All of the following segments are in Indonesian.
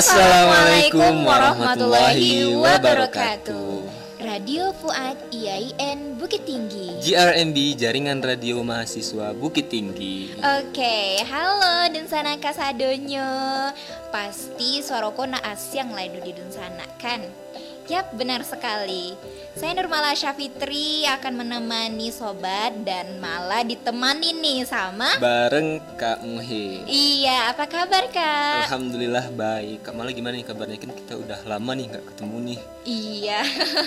Assalamualaikum warahmatullahi wabarakatuh. Radio Fuad IAIN Bukit Tinggi. GRMB Jaringan Radio Mahasiswa Bukit Tinggi. Oke, halo dan sana kasadonyo. Pasti suaraku naas yang laidu di dun sana kan? Yap, benar sekali. Saya Nurmala Syafitri akan menemani sobat dan malah ditemani nih sama Bareng Kak Muhe. Iya, apa kabar Kak? Alhamdulillah baik. Kak Mala gimana nih kabarnya? Kan kita udah lama nih nggak ketemu nih. Iya,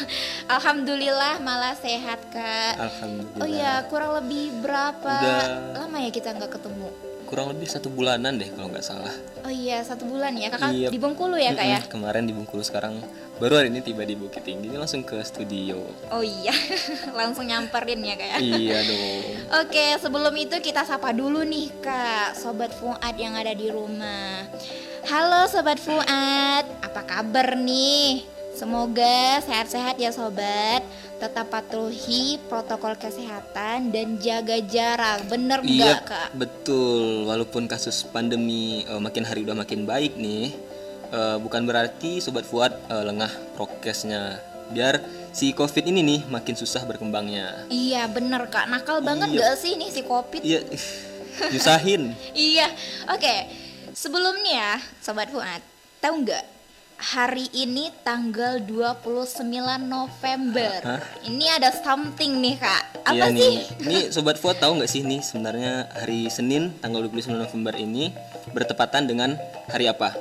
Alhamdulillah malah sehat Kak. Alhamdulillah. Oh iya, kurang lebih berapa Udah. lama ya kita nggak ketemu? Kurang lebih satu bulanan deh kalau nggak salah. Oh iya, satu bulan ya kakak Iya. di Bengkulu ya kak ya? Kemarin di Bengkulu sekarang baru hari ini tiba di Bukit Tinggi ini langsung ke studio. Oh iya, langsung nyamperin ya kak ya? iya dong. Oke, sebelum itu kita sapa dulu nih kak, sobat Fuad yang ada di rumah. Halo sobat Fuad, apa kabar nih? Semoga sehat-sehat ya sobat. Tetap patuhi protokol kesehatan dan jaga jarak. Bener Iya nggak kak? betul. Walaupun kasus pandemi eh, makin hari udah makin baik nih, eh, bukan berarti sobat Fuad eh, lengah prokesnya. Biar si COVID ini nih makin susah berkembangnya. Iya bener kak, nakal banget Iya. gak sih nih si Covid? Iya, nyusahin. Iya, oke. Sebelumnya, Sobat Fuad, tahu nggak? Hari ini tanggal 29 November. Hah? Ini ada something nih, Kak. Apa Iya sih? nih. Ini sobat Fuad tahu nggak sih nih sebenarnya hari Senin tanggal 29 November ini bertepatan dengan hari apa?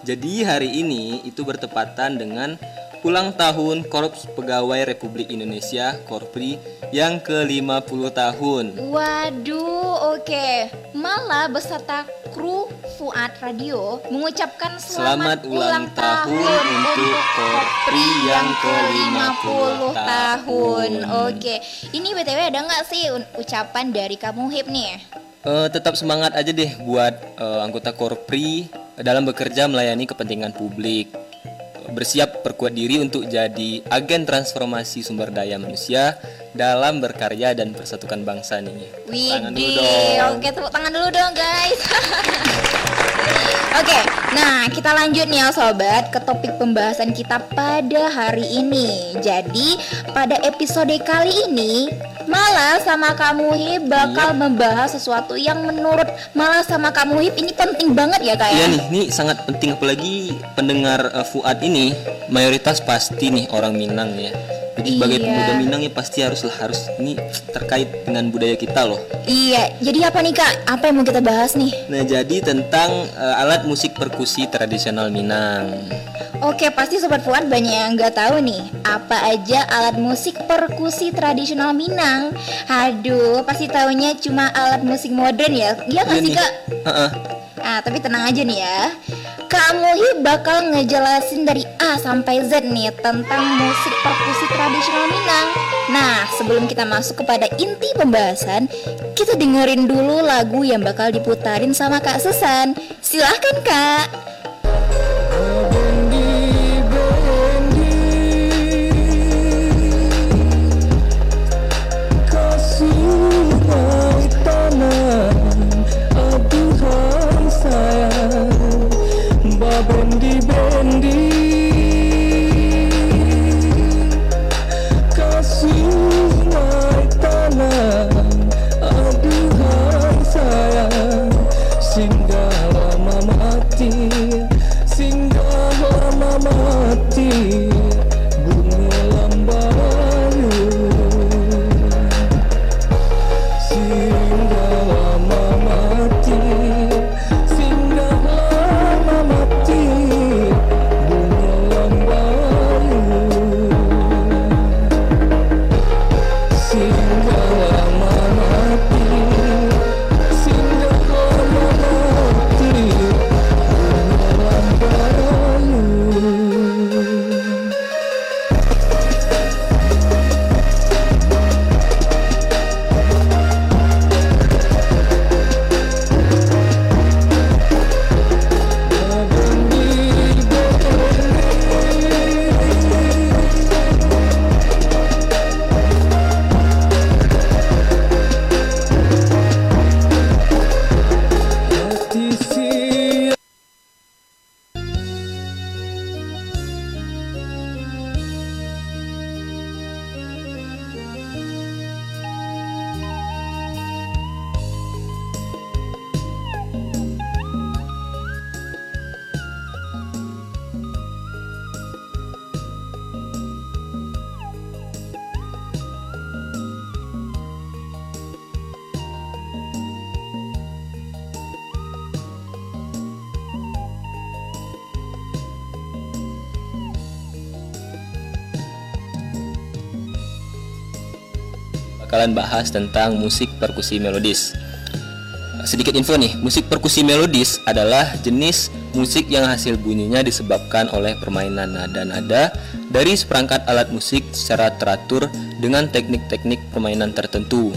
Jadi hari ini itu bertepatan dengan ulang tahun Korps Pegawai Republik Indonesia Korpri yang ke-50 tahun. Waduh, oke. Malah beserta kru Fuad Radio mengucapkan Selamat selamat, ulang tahun untuk Korpri yang ke-50 tahun. tahun. Oke. Ini BTW ada nggak sih ucapan dari kamu Hip nih? Eh, tetap semangat aja deh buat eh, anggota Korpri dalam bekerja melayani kepentingan publik. Bersiap perkuat diri untuk jadi agen transformasi sumber daya manusia dalam berkarya dan persatukan bangsa nih. Tangan dulu Widih, dong. oke tepuk tangan dulu dong guys. Oke, nah kita lanjut nih ya sobat ke topik pembahasan kita pada hari ini. Jadi pada episode kali ini Malah sama kamu Hip bakal membahas sesuatu yang menurut Malah sama kamu Hip ini penting banget ya kak ya? Iya nih, ini sangat penting apalagi pendengar eh, Fuad ini mayoritas pasti nih orang Minang ya. Jadi sebagai Iya. pemuda Minang ya pasti haruslah harus ini terkait dengan budaya kita loh. Iya, jadi apa nih kak? Apa yang mau kita bahas nih? Nah, jadi tentang eh, alat musik perkusi tradisional Minang. Oke, pasti Sobat Fuad banyak yang nggak tahu nih Apa aja alat musik perkusi tradisional Minang Aduh, pasti taunya cuma alat musik modern ya Iya nggak Iya sih. Kak? Heeh. Nah, tapi tenang aja nih ya Kak Muhi bakal ngejelasin dari A sampai Z nih Tentang musik perkusi tradisional Minang. Nah, sebelum kita masuk kepada inti pembahasan Kita dengerin dulu lagu yang bakal diputarin sama Kak Susan. Silahkan Kak bakalan bahas tentang musik perkusi melodis. Sedikit info nih, musik perkusi melodis adalah jenis musik yang hasil bunyinya disebabkan oleh permainan nada-nada dari seperangkat alat musik secara teratur dengan teknik-teknik permainan tertentu.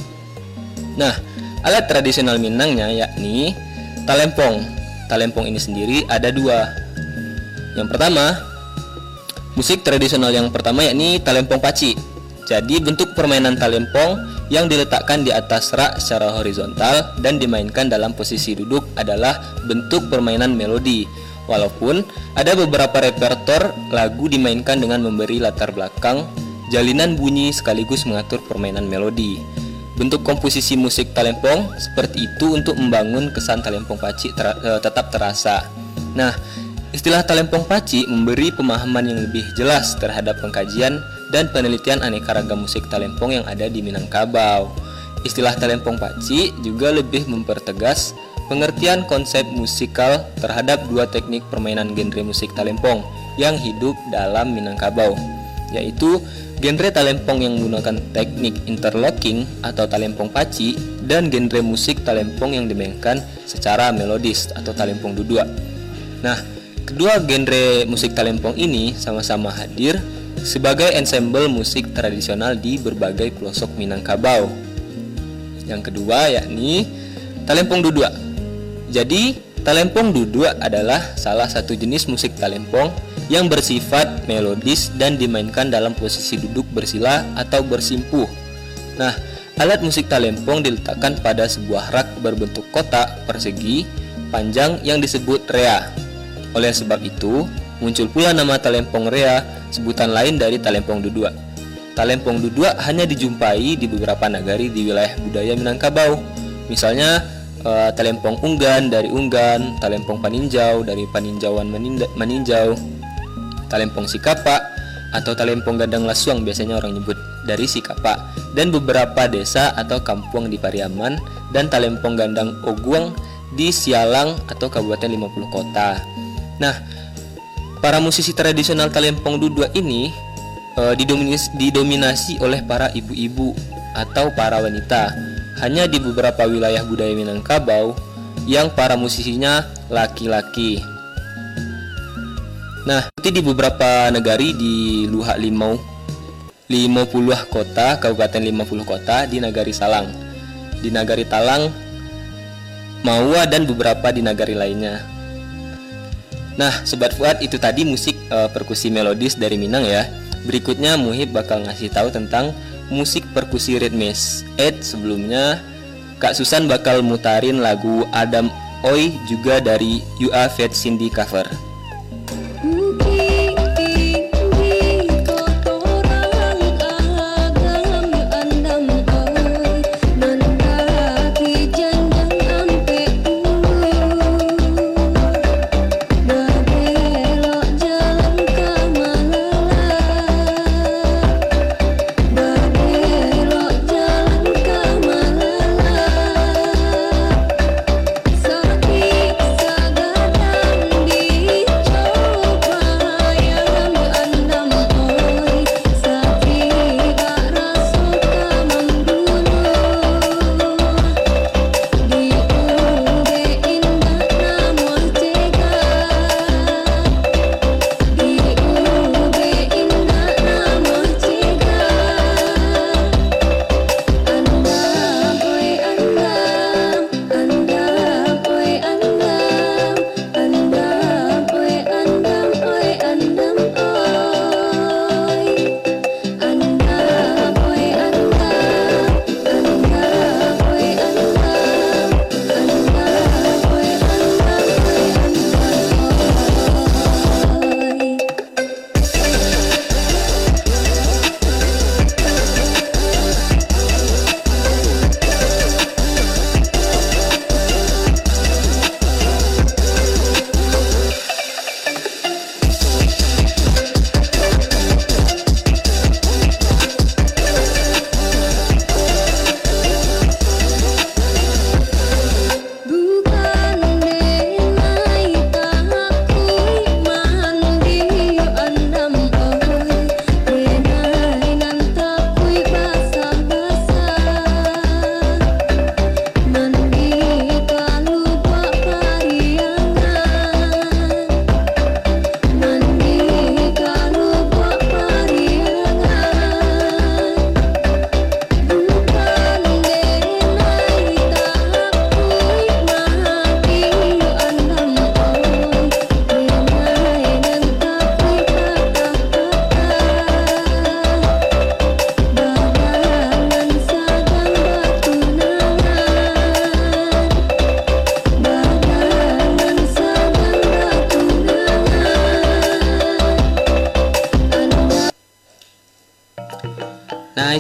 Nah, alat tradisional Minangnya yakni talempong. Talempong ini sendiri ada dua. Yang pertama, musik tradisional yang pertama yakni talempong paci. Jadi bentuk permainan talempong yang diletakkan di atas rak secara horizontal dan dimainkan dalam posisi duduk adalah bentuk permainan melodi. Walaupun ada beberapa repertor lagu dimainkan dengan memberi latar belakang jalinan bunyi sekaligus mengatur permainan melodi. Bentuk komposisi musik talempong seperti itu untuk membangun kesan talempong paci ter eh, tetap terasa. Nah, istilah talempong paci memberi pemahaman yang lebih jelas terhadap pengkajian dan penelitian aneka ragam musik talempong yang ada di Minangkabau. Istilah talempong paci juga lebih mempertegas pengertian konsep musikal terhadap dua teknik permainan genre musik talempong yang hidup dalam Minangkabau, yaitu genre talempong yang menggunakan teknik interlocking atau talempong paci dan genre musik talempong yang dimainkan secara melodis atau talempong dudua. Nah, kedua genre musik talempong ini sama-sama hadir sebagai ensemble musik tradisional di berbagai pelosok Minangkabau. Yang kedua yakni talempong dudua. Jadi, talempong dudua adalah salah satu jenis musik talempong yang bersifat melodis dan dimainkan dalam posisi duduk bersila atau bersimpuh. Nah, alat musik talempong diletakkan pada sebuah rak berbentuk kotak persegi panjang yang disebut rea. Oleh sebab itu, muncul pula nama talempong rea sebutan lain dari talempong dudua. Talempong dudua hanya dijumpai di beberapa nagari di wilayah budaya Minangkabau. Misalnya uh, talempong unggan dari unggan, talempong paninjau dari paninjauan meninjau, talempong sikapa atau talempong gadang lasuang biasanya orang nyebut dari sikapa dan beberapa desa atau kampung di Pariaman dan talempong gandang oguang di Sialang atau Kabupaten 50 Kota. Nah, Para musisi tradisional Talempong Dudua ini e, didominasi, didominasi oleh para ibu-ibu atau para wanita. Hanya di beberapa wilayah budaya Minangkabau yang para musisinya laki-laki. Nah, itu di beberapa negari di Luhak Limau 50 kota, Kabupaten 50 kota di Nagari Salang. Di Nagari Talang, Maua dan beberapa di nagari lainnya. Nah, Sobat Fuad itu tadi musik uh, perkusi melodis dari Minang ya. Berikutnya Muhib bakal ngasih tahu tentang musik perkusi ritmis. Ed sebelumnya Kak Susan bakal mutarin lagu Adam Oi juga dari UA Fat Cindy cover.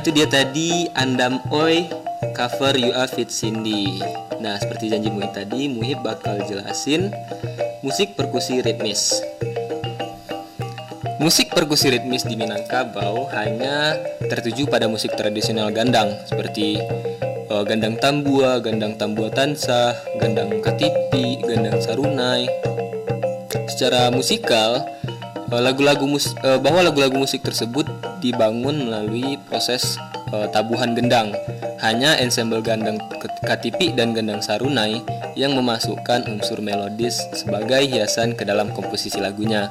Itu dia tadi Andam Oi cover You Are Fit Cindy Nah seperti janji Muhib tadi Muhib bakal jelasin musik perkusi ritmis Musik perkusi ritmis di Minangkabau hanya tertuju pada musik tradisional gandang seperti uh, gandang tambua, gandang tambua tansa, gandang katipi, gandang sarunai. Secara musikal, uh, lagu-lagu mus uh, bahwa lagu-lagu musik tersebut dibangun melalui proses uh, tabuhan gendang. Hanya ensemble gandang katipi dan gandang sarunai yang memasukkan unsur melodis sebagai hiasan ke dalam komposisi lagunya.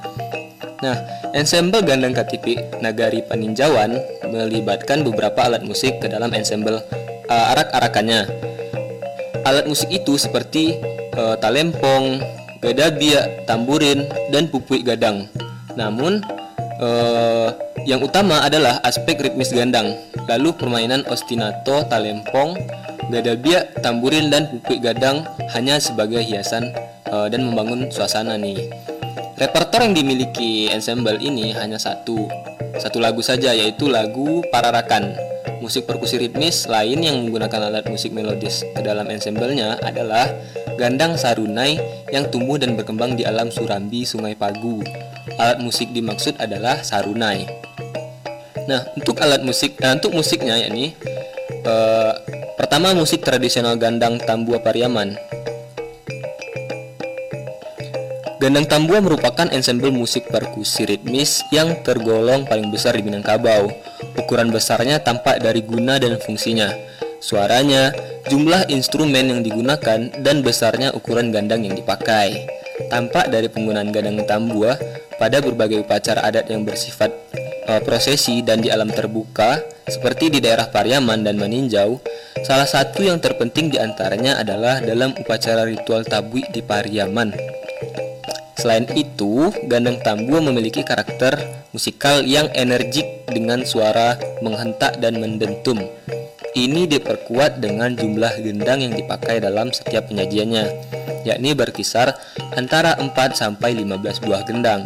Nah, ensemble gandang katipi Nagari Paninjauan melibatkan beberapa alat musik ke dalam ensemble uh, arak-arakannya. Alat musik itu seperti uh, talempong, gadabia, tamburin, dan pupui gadang. Namun, uh, yang utama adalah aspek ritmis gandang. Lalu permainan ostinato, talempong, gadabia, tamburin, dan pupui gadang hanya sebagai hiasan uh, dan membangun suasana nih. Repertor yang dimiliki ensemble ini hanya satu, satu lagu saja yaitu lagu Pararakan. Musik perkusi ritmis lain yang menggunakan alat musik melodis ke dalam ensemblenya adalah gandang sarunai yang tumbuh dan berkembang di alam Surambi, Sungai Pagu. Alat musik dimaksud adalah sarunai. Nah, untuk alat musik, nah, untuk musiknya yakni eh, pertama musik tradisional gandang Tambua Pariaman Gandang Tambua merupakan ensemble musik perkusi ritmis yang tergolong paling besar di Minangkabau. Ukuran besarnya tampak dari guna dan fungsinya, suaranya, jumlah instrumen yang digunakan, dan besarnya ukuran gandang yang dipakai. Tampak dari penggunaan gandang tambua pada berbagai upacara adat yang bersifat uh, prosesi dan di alam terbuka, seperti di daerah Pariaman dan Maninjau, salah satu yang terpenting di antaranya adalah dalam upacara ritual tabui di Pariaman. Selain itu, gandang tambua memiliki karakter musikal yang energik dengan suara menghentak dan mendentum. Ini diperkuat dengan jumlah gendang yang dipakai dalam setiap penyajiannya, yakni berkisar antara 4 sampai 15 buah gendang.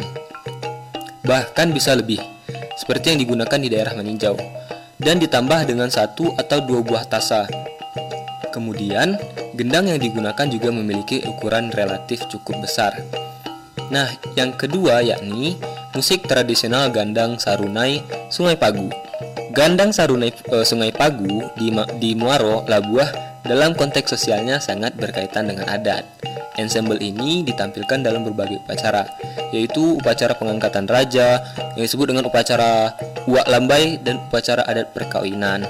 Bahkan bisa lebih, seperti yang digunakan di daerah Meninjau, dan ditambah dengan satu atau dua buah tasa. Kemudian, gendang yang digunakan juga memiliki ukuran relatif cukup besar. Nah, yang kedua yakni musik tradisional gandang sarunai Sungai Pagu. Gandang sarunai e, Sungai Pagu di, di Muaro, Labuah dalam konteks sosialnya sangat berkaitan dengan adat. Ensemble ini ditampilkan dalam berbagai upacara, yaitu upacara pengangkatan raja yang disebut dengan upacara uak lambai dan upacara adat perkawinan.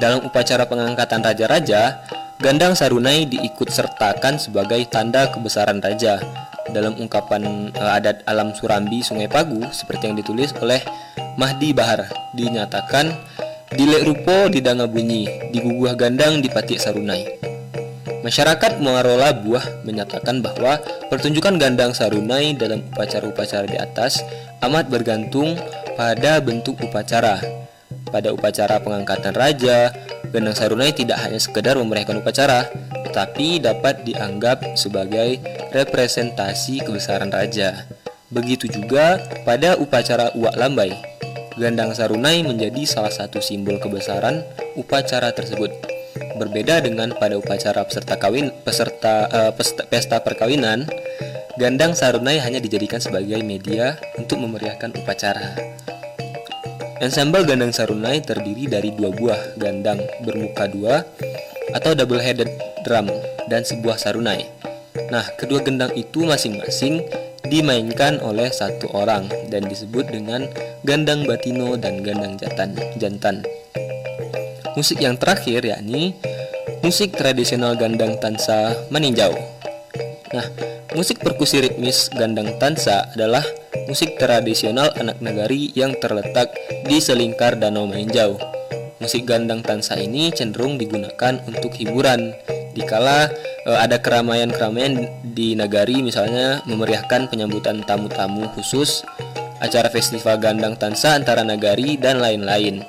Dalam upacara pengangkatan raja-raja, gandang sarunai diikut sertakan sebagai tanda kebesaran raja dalam ungkapan uh, adat alam Surambi Sungai Pagu seperti yang ditulis oleh Mahdi Bahar dinyatakan dilek rupo di danga bunyi diguguh gandang di patik sarunai Masyarakat Muarola Buah menyatakan bahwa pertunjukan gandang sarunai dalam upacara-upacara di atas amat bergantung pada bentuk upacara. Pada upacara pengangkatan raja, gandang sarunai tidak hanya sekedar memeriahkan upacara, tetapi dapat dianggap sebagai representasi kebesaran raja. Begitu juga pada upacara Uak Lambai. Gandang Sarunai menjadi salah satu simbol kebesaran upacara tersebut. Berbeda dengan pada upacara peserta kawin peserta uh, pesta, pesta perkawinan, gandang sarunai hanya dijadikan sebagai media untuk memeriahkan upacara. Ensemble gandang sarunai terdiri dari dua buah gandang bermuka dua atau double headed drum dan sebuah sarunai. Nah, kedua gendang itu masing-masing dimainkan oleh satu orang dan disebut dengan gandang batino dan gandang jantan. jantan. Musik yang terakhir yakni musik tradisional gandang tansa meninjau. Nah, musik perkusi ritmis gandang tansa adalah musik tradisional anak negari yang terletak di selingkar Danau Meninjau. Musik gandang tansa ini cenderung digunakan untuk hiburan dikala uh, ada keramaian-keramaian di nagari misalnya memeriahkan penyambutan tamu-tamu khusus, acara festival gandang tansa antara nagari dan lain-lain.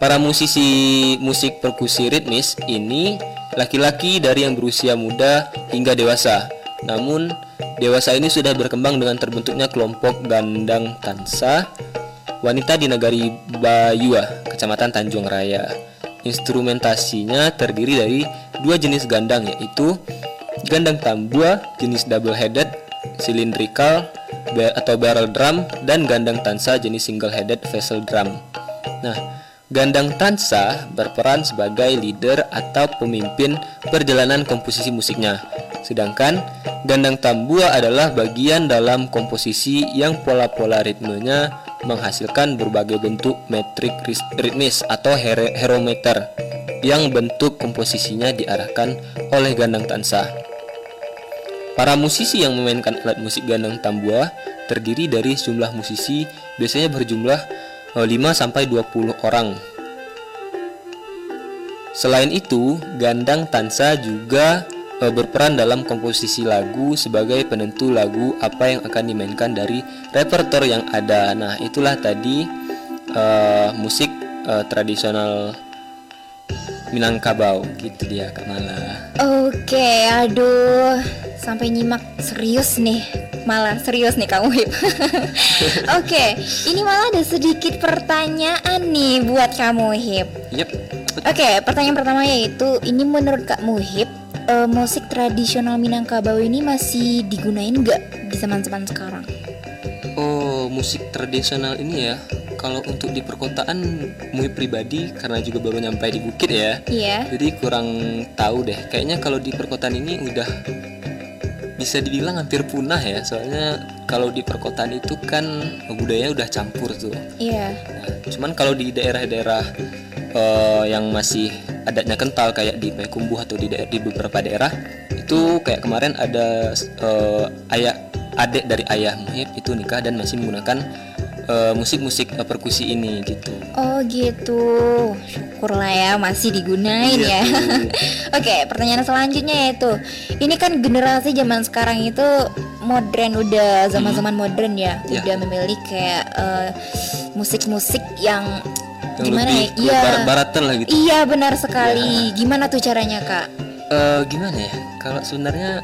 Para musisi musik perkusi ritmis ini laki-laki dari yang berusia muda hingga dewasa. Namun dewasa ini sudah berkembang dengan terbentuknya kelompok gandang tansa wanita di negari Bayua, Kecamatan Tanjung Raya. Instrumentasinya terdiri dari dua jenis gandang yaitu gandang tambua jenis double headed, cylindrical atau barrel drum dan gandang tansa jenis single headed vessel drum. Nah, gandang tansa berperan sebagai leader atau pemimpin perjalanan komposisi musiknya. Sedangkan gandang tambua adalah bagian dalam komposisi yang pola-pola ritmenya menghasilkan berbagai bentuk metrik ritmis atau here- herometer yang bentuk komposisinya diarahkan oleh gandang tansa. Para musisi yang memainkan alat musik gandang tambua terdiri dari jumlah musisi biasanya berjumlah 5 sampai 20 orang. Selain itu, gandang tansa juga eh, berperan dalam komposisi lagu sebagai penentu lagu apa yang akan dimainkan dari repertoire yang ada. Nah, itulah tadi eh, musik eh, tradisional Minangkabau gitu dia Kak Mala. Oke, aduh, sampai nyimak serius nih, malah serius nih kamu Hip. Oke, ini malah ada sedikit pertanyaan nih buat kamu Hip. Yep. Oke, pertanyaan pertama yaitu, ini menurut Kak Muhib, eh, musik tradisional Minangkabau ini masih digunain nggak di zaman-zaman sekarang? Oh, musik tradisional ini ya. Kalau untuk di perkotaan, Muhib pribadi karena juga baru nyampe di bukit ya. Iya. Jadi kurang tahu deh. Kayaknya kalau di perkotaan ini udah bisa dibilang hampir punah ya. Soalnya kalau di perkotaan itu kan budaya udah campur tuh. Iya. Nah, cuman kalau di daerah-daerah eh, yang masih adatnya kental kayak di Payakumbuh atau di di beberapa daerah itu kayak kemarin ada eh, ayah adik dari ayah Muhib itu nikah dan masih menggunakan eh, musik-musik eh, perkusi ini gitu. Oh gitu, syukurlah ya masih digunain Iya ya. Oke, pertanyaan selanjutnya yaitu, ini kan generasi zaman sekarang itu modern udah zaman-zaman modern ya, Ya. udah memilih kayak eh, musik-musik yang, Yang gimana lebih ya? Iya, barat- baratan lah gitu. iya benar sekali. Gimana tuh caranya kak? Eh, gimana ya? Kalau sebenarnya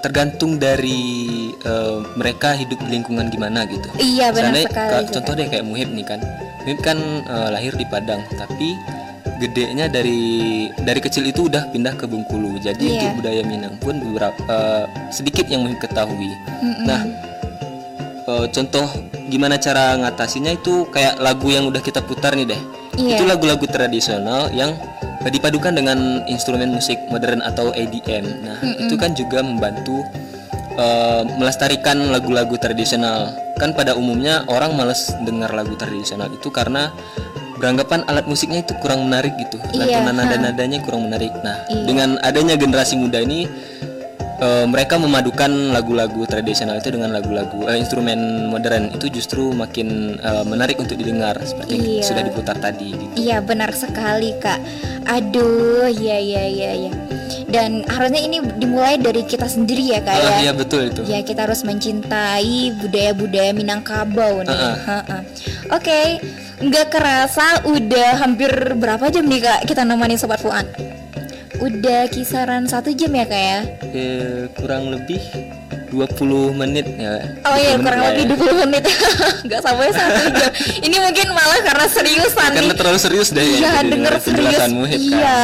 tergantung dari eh, mereka hidup di lingkungan gimana gitu. Iya benar Seandainya, sekali. contoh deh kayak Muhib nih kan. Muhib kan eh, lahir di Padang, tapi gedenya dari dari kecil itu udah pindah ke Bengkulu. Jadi Iya. untuk budaya Minang pun beberapa eh, sedikit yang Muhib ketahui. Nah, eh, contoh gimana cara ngatasinnya itu kayak lagu yang udah kita putar nih deh. Iya. Itu lagu-lagu tradisional yang dipadukan dengan instrumen musik modern atau EDM. Nah, itu kan juga membantu eh, melestarikan lagu-lagu tradisional. Kan pada umumnya orang males dengar lagu tradisional itu karena beranggapan alat musiknya itu kurang menarik gitu. Iya, Lantunan nada-nadanya kurang menarik. Nah, dengan adanya generasi muda ini eh, mereka memadukan lagu-lagu tradisional itu dengan lagu-lagu eh, instrumen modern itu justru makin eh, menarik untuk didengar seperti yang Iya. sudah diputar tadi gitu. Iya benar sekali kak. Aduh, iya iya iya iya. Dan harusnya ini dimulai dari kita sendiri ya kak ya. Ah, iya betul itu. Ya kita harus mencintai budaya-budaya Minangkabau nih. Heeh. Heeh. Oke, nggak kerasa udah hampir berapa jam nih kak kita nemani sobat Fuan? Udah kisaran satu jam ya kak ya? Eh, kurang lebih 20 menit ya. Oh iya 20 menit kurang lebih ya. 20 menit Nggak sampai satu jam Ini mungkin malah karena seriusan Karena nih terlalu serius deh ya, Iya denger serius kan. Iya.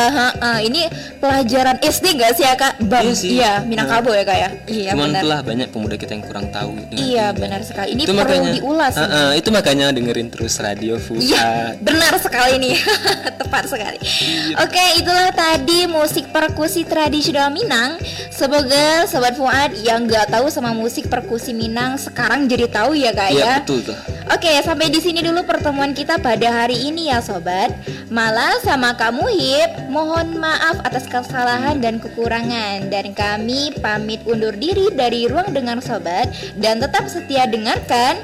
Ini pelajaran SD gak sih ya kak? Bam Iya sih. Iya Minangkabau ya kak ya Iya Cuman benar itulah banyak pemuda kita yang kurang tahu Iya ini. benar sekali Ini Itu perlu makanya diulas Ah, ah, itu makanya dengerin terus radio Fuad. Iya, benar sekali nih. Tepat sekali. Oke, itulah tadi musik perkusi tradisional Minang. Semoga sobat Fuad yang nggak tahu sama musik perkusi Minang sekarang jadi tahu ya, Kak Iya ya. betul tuh. Oke, sampai di sini dulu pertemuan kita pada hari ini ya sobat. Malah sama kamu Hip, mohon maaf atas kesalahan dan kekurangan dan kami pamit undur diri dari ruang dengar sobat dan tetap setia dengarkan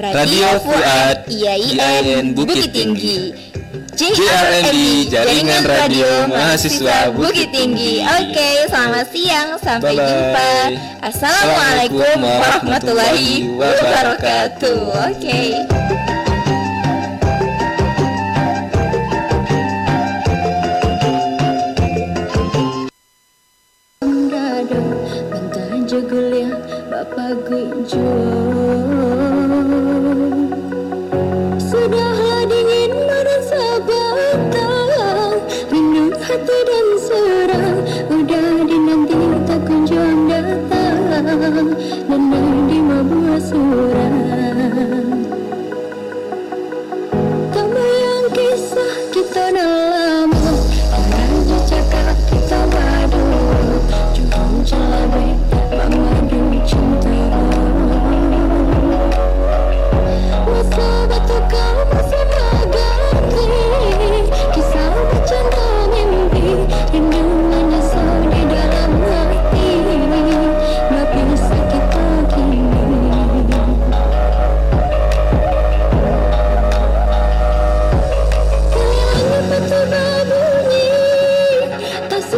Radio Fuad, IAIN Bukit Bukit Tinggi. JRMI, Jaringan Radio Mahasiswa Bukit Tinggi. Oke, selamat siang, sampai jumpa. Assalamualaikum warahmatullahi wabarakatuh. Oke. Ya Bapak kunjung Sudahlah confidence